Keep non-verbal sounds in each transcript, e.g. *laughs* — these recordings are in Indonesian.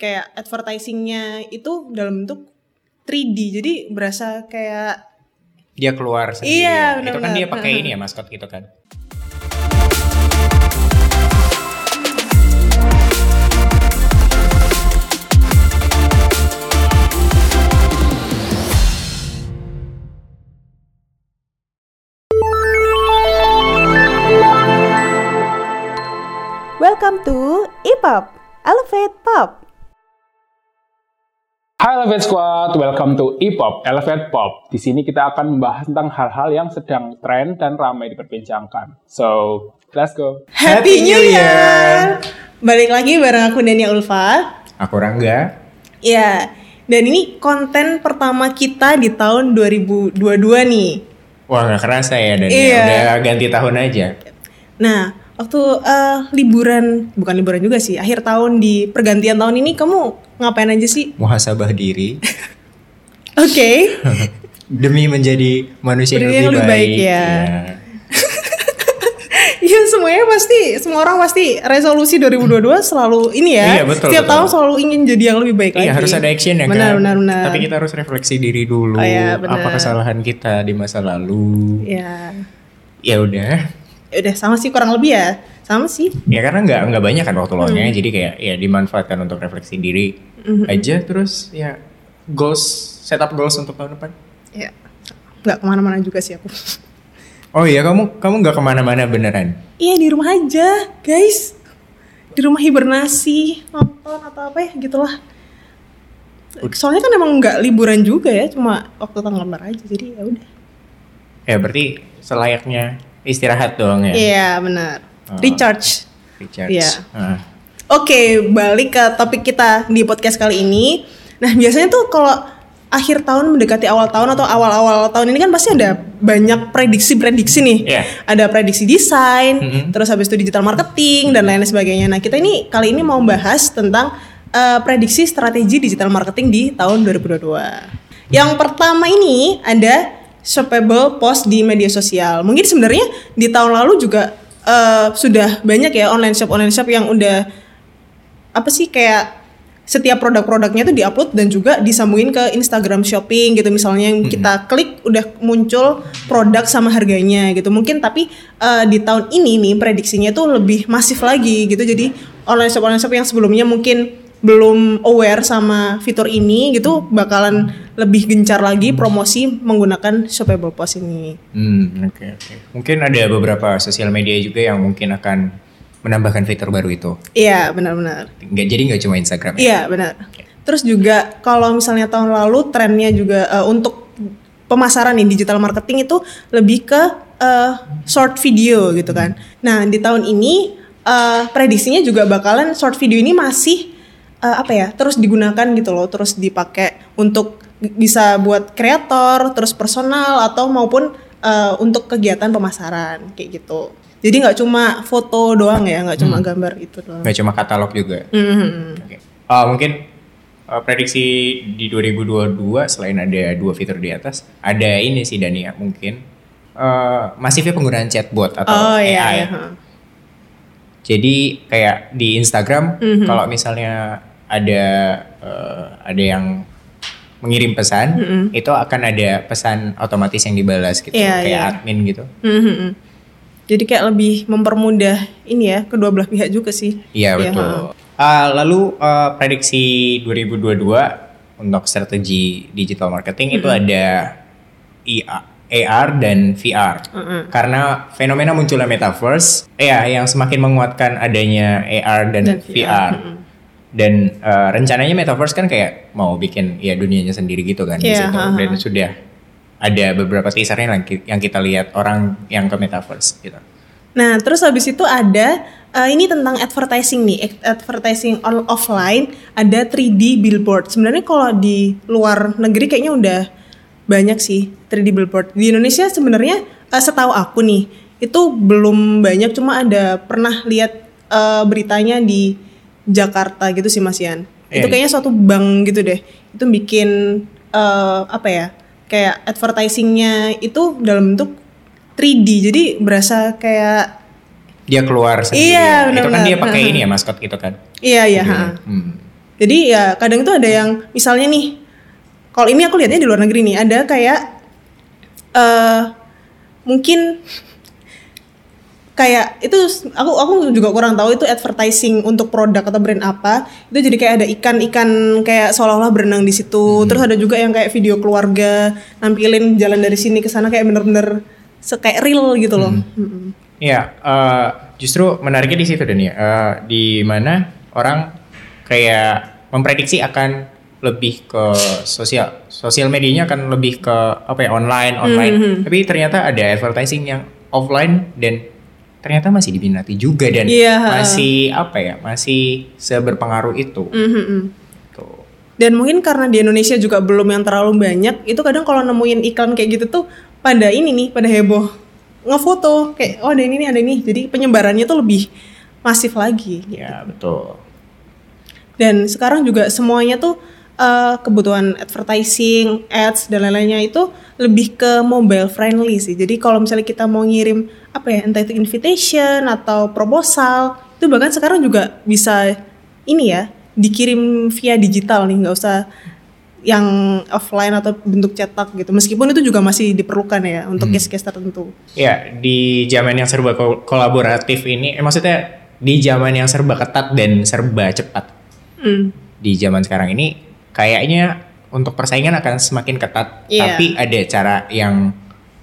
kayak advertisingnya itu dalam bentuk 3D jadi berasa kayak Dia keluar sendiri. Iya, Itu kan dia pakai ini ya maskot gitu kan. Welcome to E-Pop, Elevate Pop. Hai Elevate Squad, welcome to E-Pop, Elevate Pop. Di sini kita akan membahas tentang hal-hal yang sedang tren dan ramai diperbincangkan. So, let's go. Happy New Year! Balik lagi bareng aku Dania Ulfa. Aku Rangga. Ya, dan ini konten pertama kita di tahun 2022 nih. Wah nggak kerasa ya dan Iya. udah ganti tahun aja. Nah, waktu eh, liburan, bukan liburan juga sih, akhir tahun di pergantian tahun ini kamu ngapain aja sih? Muhasabah diri *laughs* Oke. *laughs* demi menjadi manusia yang lebih, yang lebih baik, baik. ya. Iya. Iya *laughs* semuanya pasti semua orang pasti resolusi 2022 selalu ini ya. Iya, betul, Setiap betul. tahun selalu ingin jadi yang lebih baik Iya lagi. harus ada action ya benar, kan. Benar benar Tapi kita harus refleksi diri dulu. Oh, iya, benar. apa kesalahan kita di masa lalu? Ya. Ya udah. Ya udah sama sih kurang lebih ya. Sama sih. Ya karena nggak nggak banyak kan waktu Hmm. luangnya, jadi kayak ya dimanfaatkan untuk refleksi diri Hmm. aja. Terus ya goals, setup goals untuk tahun depan. Ya. Nggak ke mana-mana juga sih aku. Oh iya kamu kamu nggak ke mana-mana beneran? Iya di rumah aja guys. Di rumah hibernasi, nonton atau apa ya gitulah. Soalnya kan emang nggak liburan juga ya, cuma waktu tanggal merah aja jadi ya udah. Ya berarti selayaknya istirahat doang ya. Iya benar. Oh. Recharge. Recharge. Iya. Ah. Oke, balik ke topik kita di podcast kali ini. Nah, biasanya tuh kalau akhir tahun mendekati awal tahun atau awal-awal tahun ini kan pasti ada banyak prediksi-prediksi nih. Iya. Ada prediksi desain, Mhm. terus habis itu digital marketing dan lain sebagainya. Nah, kita ini kali ini mau bahas tentang eh, prediksi strategi digital marketing di tahun 2022. Yang pertama ini ada shoppable post di media sosial. Mungkin sebenarnya di tahun lalu juga eh, sudah banyak ya online shop online shop yang udah apa sih kayak setiap produk-produknya tuh diupload dan juga disambungin ke Instagram Shopping gitu. Misalnya yang kita klik udah muncul produk sama harganya gitu. Mungkin tapi eh, di tahun ini nih prediksinya tuh lebih masif lagi gitu. Jadi online shop online shop yang sebelumnya mungkin belum aware sama fitur ini gitu bakalan lebih gencar lagi promosi menggunakan shoppable post ini. Hmm, oke oke. Mungkin ada beberapa sosial media juga yang mungkin akan menambahkan fitur baru itu. Iya benar-benar. Nggak jadi nggak cuma Instagram ya. Iya benar. Terus juga kalau misalnya tahun lalu trennya juga eh, untuk pemasaran nih digital marketing itu lebih ke eh, short video gitu kan. Nah di tahun ini eh, prediksinya juga bakalan short video ini masih eh, apa ya terus digunakan gitu loh, terus dipakai untuk bisa buat kreator, terus personal atau maupun eh, untuk kegiatan pemasaran kayak gitu. Jadi nggak cuma foto doang ya, nggak cuma gambar itu doang. Nggak cuma katalog juga. Mhm. Oke. Ah, mungkin uh, prediksi di 2022 selain ada dua fitur di atas, ada ini sih Dania mungkin uh, masifnya penggunaan chatbot atau Oh AI. iya, iya. Jadi kayak di Instagram Mhm. kalau misalnya ada uh, ada yang mengirim pesan, itu akan ada pesan otomatis yang dibalas gitu. Iya, kayak iya. admin gitu. Mhm. Jadi kayak lebih mempermudah ini ya kedua belah pihak juga sih. Iya Iya, betul. Ah, lalu uh, prediksi 2022 untuk strategi digital marketing itu ada IA, AR dan VR. Karena fenomena munculnya metaverse, ya yang semakin menguatkan adanya AR dan, Dan VR. VR, Dan uh, rencananya metaverse kan kayak mau bikin ya dunianya sendiri gitu kan di Iya, situ. ha. Dan sudah ada beberapa teasernya yang ki- yang kita lihat orang yang ke metaverse gitu. Nah, terus habis itu ada eh, ini tentang advertising nih, ad- advertising on offline ada 3D billboard. Sebenarnya kalau di luar negeri kayaknya udah banyak sih 3D billboard. Di Indonesia sebenarnya eh, setahu aku nih itu belum banyak, cuma ada pernah lihat eh, beritanya di Jakarta gitu sih Mas Ian. Iya, Itu kayaknya suatu bank gitu deh. Itu bikin eh, apa ya? Kayak advertisingnya itu dalam bentuk 3D. Jadi berasa kayak Dia keluar sendiri. Iya, Itu kan dia pakai ini ya maskot gitu kan. iya iya. Gitu. ha. Hmm. Jadi ya kadang itu ada yang misalnya nih, kalau ini aku lihatnya di luar negeri nih, ada kayak eh mungkin kayak itu aku aku juga kurang tahu itu advertising untuk produk atau brand apa. Itu jadi kayak ada ikan-ikan kayak seolah-olah berenang di situ. Terus ada juga yang kayak video keluarga nampilin jalan dari sini ke sana kayak bener-bener kayak real gitu loh. Mm-mm. Iya, eh, justru menariknya di situ dan ya, eh, di mana orang kayak memprediksi akan lebih ke sosial sosial medianya akan lebih ke apa ya online online, tapi ternyata ada advertising yang offline dan ternyata masih diminati juga dan Iya. masih apa ya masih seberpengaruh itu. Mhm. Tuh. dan mungkin karena di Indonesia juga belum yang terlalu banyak itu kadang kalau nemuin iklan kayak gitu tuh pada ini nih pada heboh ngefoto kayak oh ada ini nih ada ini jadi penyebarannya tuh lebih masif lagi Ya betul. dan sekarang juga semuanya tuh eh, kebutuhan advertising, ads dan lain-lainnya itu lebih ke mobile friendly sih. Jadi kalau misalnya kita mau ngirim apa ya, entah itu invitation atau proposal, itu bahkan sekarang juga bisa ini ya, dikirim via digital nih, nggak usah yang offline atau bentuk cetak gitu. Meskipun itu juga masih diperlukan ya untuk case-case tertentu. Ya, di zaman yang serba kol- kolaboratif ini, eh, maksudnya di zaman yang serba ketat dan serba cepat. Hmm. Di zaman sekarang ini, kayaknya untuk persaingan akan semakin ketat. Iya. Tapi ada cara yang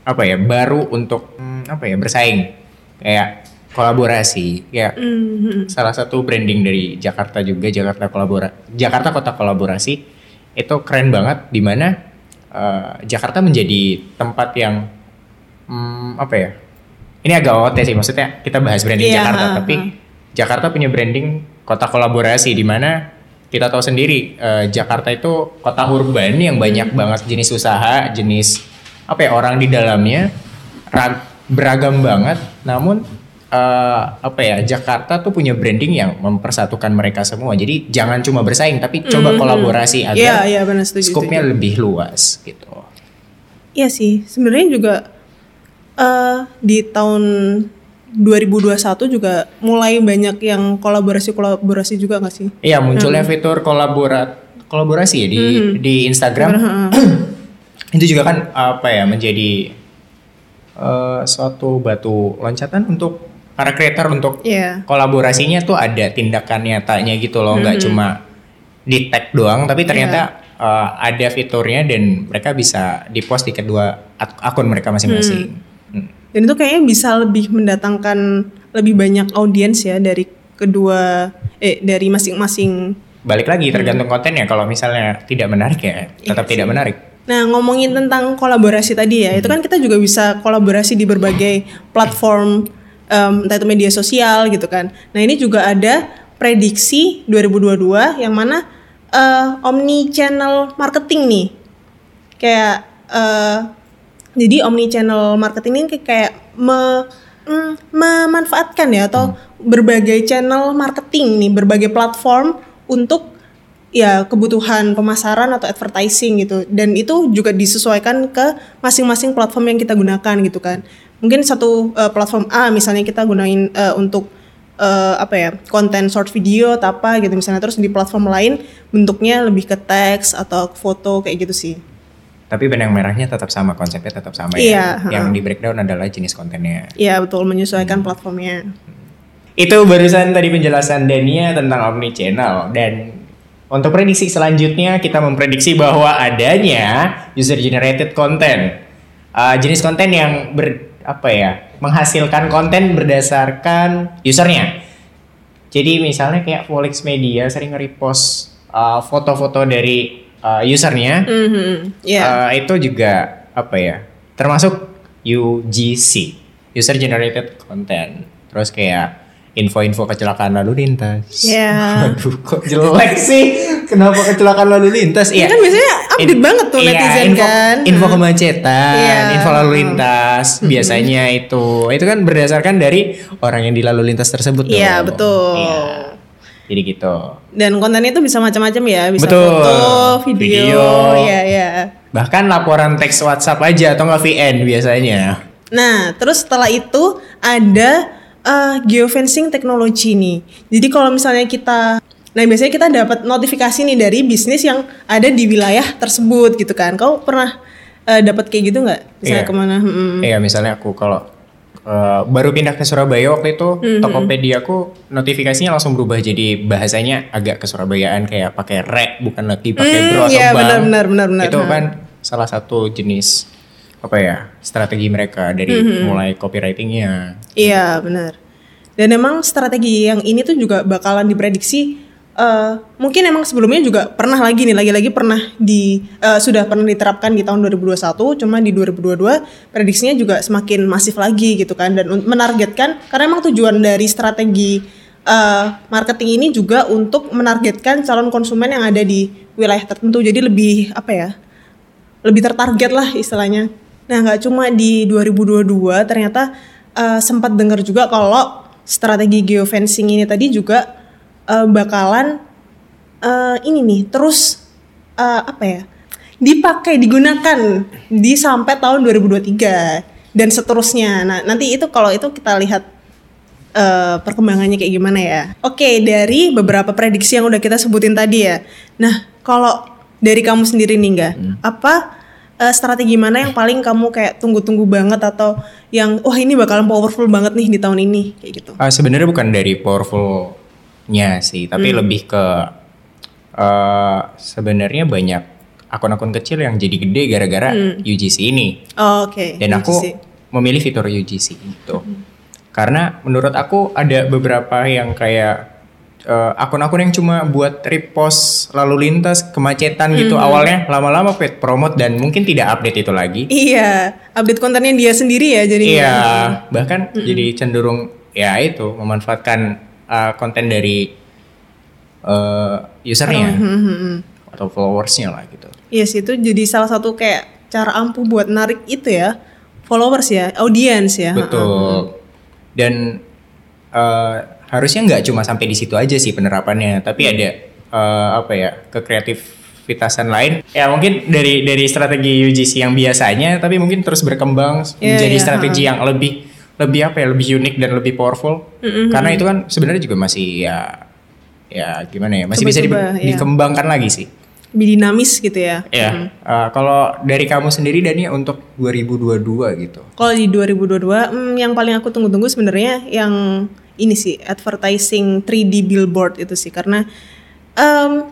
apa ya baru untuk hmm, apa ya bersaing, kayak kolaborasi. Ya, Mhm. salah satu branding dari Jakarta juga Jakarta kolabora Jakarta Kota Kolaborasi itu keren banget di mana eh, Jakarta menjadi tempat yang hmm, apa ya ini agak OT sih maksudnya kita bahas branding Iya, Jakarta ha, tapi. Jakarta punya branding kota kolaborasi di mana kita tahu sendiri eh, Jakarta itu kota urban yang banyak banget jenis usaha jenis apa ya orang di dalamnya ra- beragam banget namun eh, apa ya Jakarta tuh punya branding yang mempersatukan mereka semua jadi jangan cuma bersaing tapi coba kolaborasi agar iya benar setuju. skopnya setuju. lebih luas gitu Iya sih, sebenarnya juga eh di tahun 2021 juga mulai banyak yang kolaborasi-kolaborasi juga nggak sih? Iya munculnya fitur kolaborat kolaborasi ya di di Instagram *clears throat* itu juga kan apa ya menjadi eh, suatu batu loncatan untuk para creator untuk Iya. kolaborasinya tuh ada tindakan nyatanya gitu loh nggak cuma di tag doang tapi ternyata eh, ada fiturnya dan mereka bisa di post di kedua ak- akun mereka masing-masing. Hmm. Dan itu kayaknya bisa lebih mendatangkan lebih banyak audiens ya dari kedua eh dari masing-masing. Balik lagi tergantung kontennya kalau misalnya tidak menarik ya tetap tidak menarik. Nah ngomongin tentang kolaborasi tadi ya, itu kan kita juga bisa kolaborasi di berbagai platform em, entah itu media sosial gitu kan. Nah ini juga ada prediksi 2022 yang mana eh, omni channel marketing nih kayak eh, jadi omni channel marketing ini kayak- me- mm, memanfaatkan ya atau berbagai channel marketing nih berbagai platform untuk ya kebutuhan pemasaran atau advertising gitu. Dan itu juga disesuaikan ke masing-masing platform yang kita gunakan gitu kan. Mungkin satu eh, platform A misalnya kita gunain eh, untuk eh, apa ya konten short video atau apa gitu misalnya. Terus di platform lain bentuknya lebih ke teks atau ke foto kayak gitu sih Tapi benang merahnya tetap sama, konsepnya tetap sama Iya, ya. Yang di breakdown adalah jenis kontennya. Iya betul menyesuaikan platformnya. Itu barusan tadi penjelasan Dania tentang omni channel dan untuk prediksi selanjutnya kita memprediksi bahwa adanya user generated content. Uh, jenis konten yang ber apa ya? menghasilkan konten berdasarkan usernya. Jadi misalnya kayak Volix Media sering nge-repost uh, foto-foto dari uh, usernya Mhm, Iya. Eh, itu juga apa ya? Termasuk UGC, user generated content. Terus kayak info-info kecelakaan lalu lintas. Iya. *laughs* Aduh, kok jelek sih? Kenapa kecelakaan lalu lintas? Ini kan biasanya update banget tuh iya, netizen info, kan. Info kemacetan, Iya. info lalu lintas. Biasanya itu, itu kan berdasarkan dari orang yang di lalu lintas tersebut. Iya, dong. betul. Iya. Jadi gitu. Dan kontennya itu bisa macam-macam ya, bisa Betul. foto, video, Video. ya ya. Bahkan laporan teks WhatsApp aja atau nggak VN biasanya. Nah, terus setelah itu ada eh, geofencing teknologi nih. Jadi kalau misalnya kita Nah biasanya kita dapat notifikasi nih dari bisnis yang ada di wilayah tersebut gitu kan. Kau pernah uh, dapat kayak gitu nggak? Misalnya Iya. ke mana? Mm-mm. Iya misalnya aku kalau uh, baru pindah ke Surabaya waktu itu Tokopedia aku notifikasinya langsung berubah jadi bahasanya agak kesurabaiaan kayak pakai re bukan lagi pakai Hmm, bro atau iya, bang. benar, benar, benar, benar. Itu kan salah satu jenis apa ya strategi mereka dari mulai copywritingnya. Iya benar. Dan emang strategi yang ini tuh juga bakalan diprediksi. Eh, mungkin emang sebelumnya juga pernah lagi nih, lagi-lagi pernah di eh, sudah pernah diterapkan di tahun 2021. Cuma di 2022 prediksinya juga semakin masif lagi gitu kan. Dan menargetkan karena emang tujuan dari strategi eh, marketing ini juga untuk menargetkan calon konsumen yang ada di wilayah tertentu. Jadi lebih apa ya? lebih tertarget lah istilahnya. Nah nggak cuma di 2022 ternyata eh, sempat dengar juga kalau strategi geofencing ini tadi juga eh, bakalan eh, ini nih terus eh, apa ya dipakai digunakan di sampai tahun 2023 dan seterusnya. Nah nanti itu kalau itu kita lihat eh, perkembangannya kayak gimana ya. Oke, dari beberapa prediksi yang udah kita sebutin tadi ya. Nah, kalau dari kamu sendiri nih enggak, apa eh, strategi mana yang paling kamu kayak tunggu-tunggu banget atau yang wah ini bakalan powerful banget nih di tahun ini kayak gitu. Ah, sebenarnya bukan dari powerfulnya sih, tapi Hmm. lebih ke eh, sebenarnya banyak akun-akun kecil yang jadi gede gara-gara UGC ini. Oh, Oke. Dan aku UGC. memilih fitur UGC itu. Karena menurut aku ada beberapa yang kayak eh, akun-akun yang cuma buat repost lalu lintas kemacetan gitu awalnya lama-lama pet promote dan mungkin tidak update itu lagi. Iya, update kontennya dia sendiri ya jadinya. Iya, bahkan jadi cenderung ya itu memanfaatkan uh, konten dari uh, usernya atau followersnya lah gitu. Iya sih itu jadi salah satu kayak cara ampuh buat narik itu ya followers ya, audience ya. Betul. Dan uh, harusnya nggak cuma sampai di situ aja sih penerapannya, tapi ada uh, apa ya kekreativitasan lain. Ya mungkin dari dari strategi UGC yang biasanya, tapi mungkin terus berkembang Iya, menjadi iya, strategi yang lebih lebih apa ya lebih unik dan lebih powerful. Karena itu kan sebenarnya juga masih ya ya gimana ya masih bisa di- Coba-coba, iya. dikembangkan lagi sih. Lebih dinamis gitu ya. Ya, uh, kalau dari kamu sendiri Dani untuk 2022 gitu. Kalau di 2022, hmm, yang paling aku tunggu-tunggu sebenarnya yang ini sih advertising 3D billboard itu sih karena em,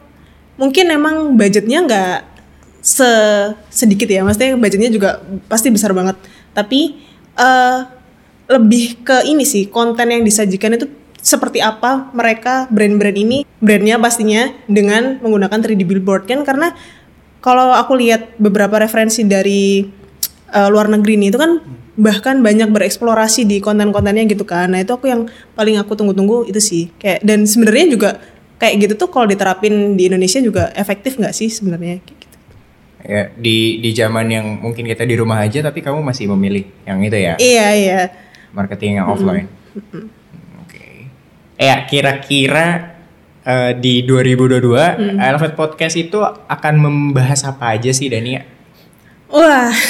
mungkin emang budgetnya nggak se sedikit ya, maksudnya budgetnya juga pasti besar banget. Tapi eh, lebih ke ini sih konten yang disajikan itu seperti apa mereka brand-brand ini brandnya pastinya dengan menggunakan 3D billboard kan karena kalau aku lihat beberapa referensi dari eh, luar negeri nih itu kan bahkan banyak bereksplorasi di konten-kontennya gitu kan. Nah, itu aku yang paling aku tunggu-tunggu itu sih. Kayak dan sebenarnya juga kayak gitu tuh kalau diterapin di Indonesia juga efektif nggak sih sebenarnya kayak gitu. Ya, di di zaman yang mungkin kita di rumah aja tapi kamu masih memilih yang itu ya, Iya, iya. Marketing yang offline. Oke. Ya, kira-kira eh, di 2022 Elevate Podcast itu akan membahas apa aja sih Dania? Wah. *laughs*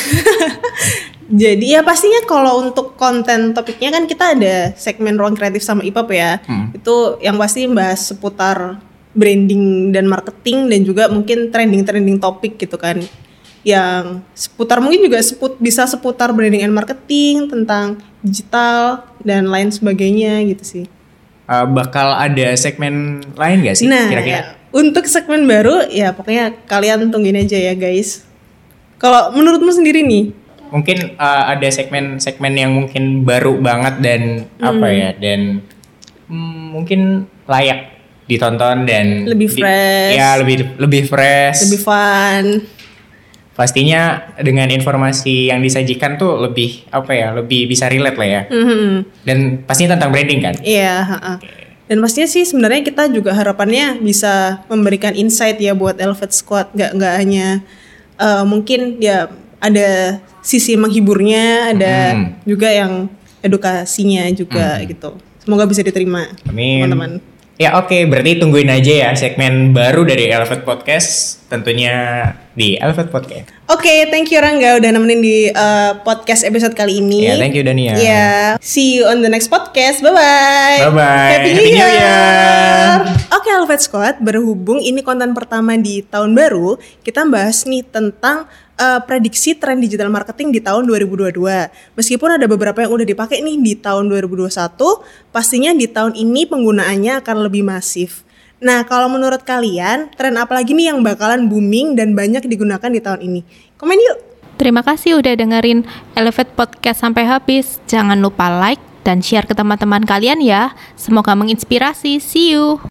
Jadi ya pastinya kalau untuk konten topiknya kan kita ada segmen ruang kreatif sama IPAP ya. Itu yang pasti membahas seputar branding dan marketing dan juga mungkin trending-trending topik gitu kan. Yang seputar mungkin juga seput bisa seputar branding and marketing, tentang digital dan lain sebagainya gitu sih. Eh, bakal ada segmen lain gak sih Nah, kira-kira? ya, untuk segmen baru ya pokoknya kalian tungguin aja ya guys. Kalau menurutmu sendiri nih, Mungkin eh, ada segmen-segmen yang mungkin baru banget dan apa Hmm. ya dan hmm, mungkin layak ditonton dan Lebih di- fresh. ya lebih lebih fresh. lebih fun. Pastinya dengan informasi yang disajikan tuh lebih apa ya, lebih bisa relate lah ya. Mhm. Dan pastinya tentang branding kan. Iya, ha-ha. Dan pastinya sih sebenarnya kita juga harapannya bisa memberikan insight ya buat Elevate Squad, nggak nggak hanya eh, mungkin ya ada sisi menghiburnya, ada Hmm. juga yang edukasinya juga gitu. Semoga bisa diterima Amin. teman-teman. Ya oke, berarti tungguin aja ya segmen baru dari Elevate Podcast tentunya di Elevate Podcast. Oke, thank you Rangga udah nemenin di uh, podcast episode kali ini. Ya, thank you Dania. Ya, see you on the next podcast. Bye bye. Bye bye. Happy New Year. Oke, Elevate Squad, berhubung ini konten pertama di tahun baru, kita bahas nih tentang uh, prediksi tren digital marketing di tahun 2022. Meskipun ada beberapa yang udah dipakai nih di tahun 2021, pastinya di tahun ini penggunaannya akan lebih masif. Nah, kalau menurut kalian, tren apa lagi nih yang bakalan booming dan banyak digunakan di tahun ini? Komen yuk! Terima kasih udah dengerin Elevate Podcast sampai habis. Jangan lupa like dan share ke teman-teman kalian ya. Semoga menginspirasi. See you!